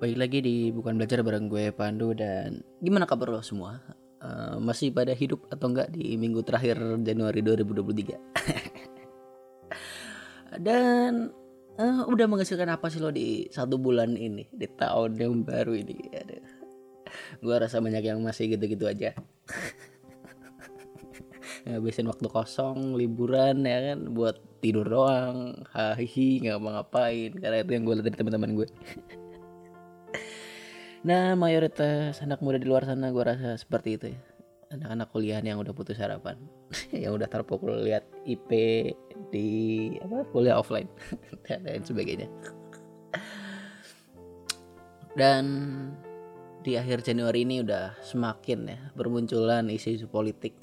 Baik lagi di Bukan Belajar bareng gue Pandu dan gimana kabar lo semua? Eh, masih pada hidup atau enggak di minggu terakhir Januari 2023? dan eh, udah menghasilkan apa sih lo di satu bulan ini di tahun yang baru ini? Gue rasa banyak yang masih gitu-gitu aja. ngabisin waktu kosong liburan ya kan buat tidur doang hahihi nggak ngapa-ngapain karena itu yang gue lihat dari teman-teman gue nah mayoritas anak muda di luar sana gue rasa seperti itu ya. Anak-anak kuliah yang udah putus harapan. Yang udah terpukul lihat IP di apa kuliah offline dan lain sebagainya. Dan di akhir Januari ini udah semakin ya bermunculan isu-isu politik.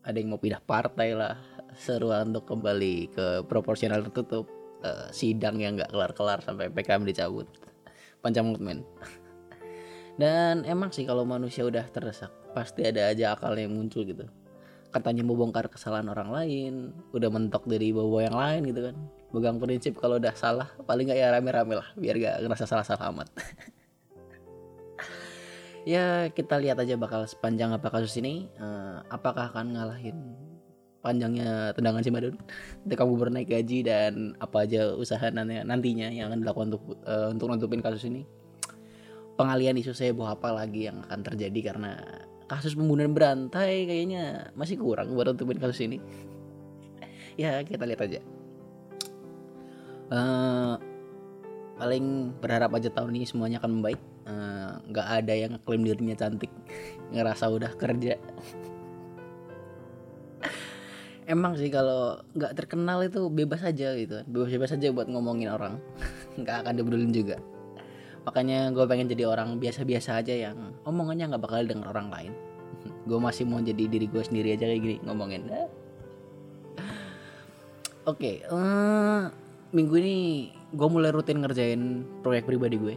Ada yang mau pindah partai lah seruan untuk kembali ke proporsional tertutup. Uh, sidang yang nggak kelar-kelar sampai PKM dicabut. Panjang men dan emang sih kalau manusia udah terdesak pasti ada aja akal yang muncul gitu. Katanya mau bongkar kesalahan orang lain udah mentok dari bawa yang lain gitu kan. Pegang prinsip kalau udah salah paling nggak ya rame-rame lah biar gak ngerasa salah-salah amat. Ya kita lihat aja bakal sepanjang apa kasus ini. Uh, apakah akan ngalahin panjangnya tendangan Cimadon ketika kamu bernaik gaji dan apa aja usaha nantinya yang akan dilakukan untuk uh, untuk nutupin kasus ini pengalian isu saya apa lagi yang akan terjadi karena kasus pembunuhan berantai kayaknya masih kurang buat nutupin kasus ini. Ya kita lihat aja. Uh, paling berharap aja tahun ini semuanya akan membaik. Nggak uh, ada yang klaim dirinya cantik ngerasa udah kerja. Emang sih kalau nggak terkenal itu bebas aja gitu bebas bebas aja buat ngomongin orang. Nggak akan dibedulin juga makanya gue pengen jadi orang biasa-biasa aja yang omongannya nggak bakal denger orang lain. Gue masih mau jadi diri gue sendiri aja kayak gini ngomongin. Oke okay, uh, eh, minggu ini gue mulai rutin ngerjain proyek pribadi gue.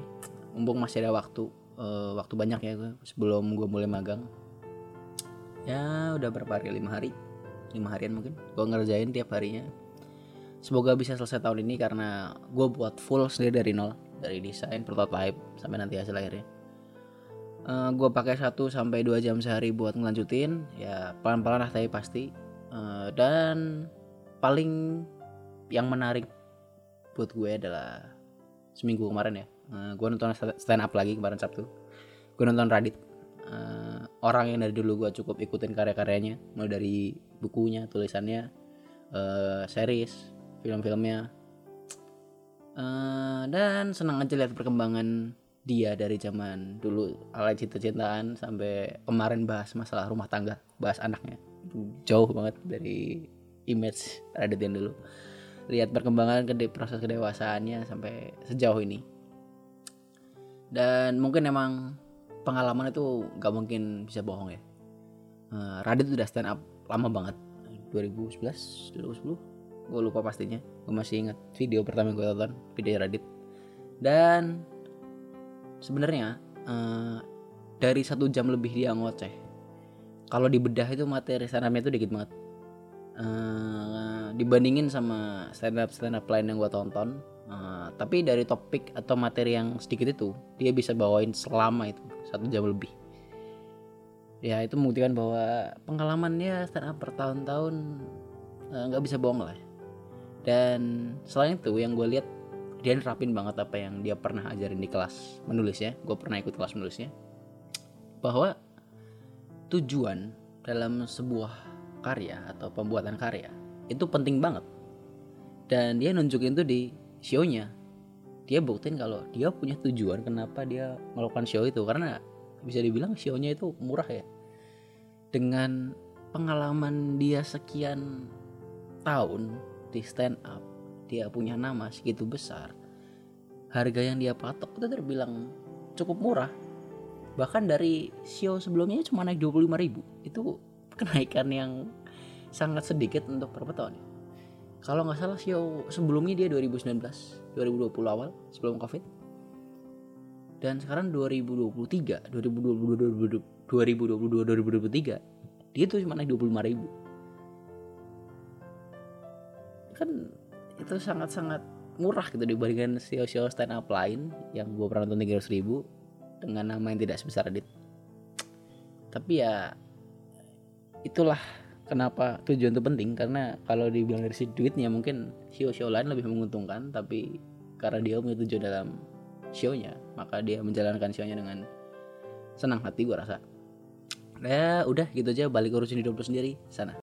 Mumpung masih ada waktu uh, waktu banyak ya gue sebelum gue mulai magang. Ya udah berapa hari? Lima hari. Lima harian mungkin gue ngerjain tiap harinya. Semoga bisa selesai tahun ini karena gue buat full sendiri dari nol dari desain prototype sampai nanti hasil akhirnya. Uh, gue pakai satu sampai dua jam sehari buat ngelanjutin ya pelan-pelan lah tapi pasti. Uh, dan paling yang menarik buat gue adalah seminggu kemarin ya. Uh, eh, gue nonton stand up lagi kemarin Sabtu. Gue nonton Radit. Uh, orang yang dari dulu gue cukup ikutin karya-karyanya mulai dari bukunya tulisannya uh, series film-filmnya uh, dan senang aja lihat perkembangan dia dari zaman dulu. Alay cinta-cintaan sampai kemarin bahas masalah rumah tangga bahas anaknya. Jauh banget dari image Radit yang dulu. Lihat perkembangan ke proses kedewasaannya sampai sejauh ini. Dan mungkin emang pengalaman itu gak mungkin bisa bohong ya. Uh, Radit udah stand up lama banget. 2011 2010 gue lupa pastinya. Gue masih ingat. Video pertama gue tonton video Radit dan sebenarnya uh, dari satu jam lebih dia ngoceh. Kalau dibedah itu materi stand itu dikit banget. Uh, dibandingin sama stand up stand up lain yang gue tonton Uh, tapi dari topik atau materi yang sedikit itu dia bisa bawain selama itu satu jam lebih. Ya itu membuktikan bahwa pengalamannya stand up bertahun-tahun nggak uh, bisa bohong lah. Dan selain itu yang gue lihat dia nerapin banget apa yang dia pernah ajarin di kelas menulisnya. Gue pernah ikut kelas menulisnya. Bahwa tujuan dalam sebuah karya atau pembuatan karya itu penting banget. Dan dia nunjukin tuh di shownya dia buktiin kalau dia punya tujuan kenapa dia melakukan show itu karena bisa dibilang shownya itu murah ya dengan pengalaman dia sekian tahun di stand up dia punya nama segitu besar harga yang dia patok itu terbilang cukup murah. Bahkan dari show sebelumnya cuma naik 25 ribu. Itu kenaikan yang sangat sedikit untuk beberapa tahun kalau nggak salah show sebelumnya dia 2019 2020 awal sebelum covid. Dan sekarang 2023 2022 2022 2023 dia tuh cuma naik 25 ribu kan itu sangat-sangat murah gitu dibandingkan show-show stand up lain yang gue pernah nonton tiga ribu dengan nama yang tidak sebesar Radit tapi ya itulah kenapa tujuan itu penting. Karena kalau dibilang dari si duitnya mungkin show-show lain lebih menguntungkan. Tapi karena dia punya tujuan dalam show-nya maka dia menjalankan show-nya dengan senang hati gue rasa. Ya udah gitu aja. Balik urusin hidup lu sendiri. Sana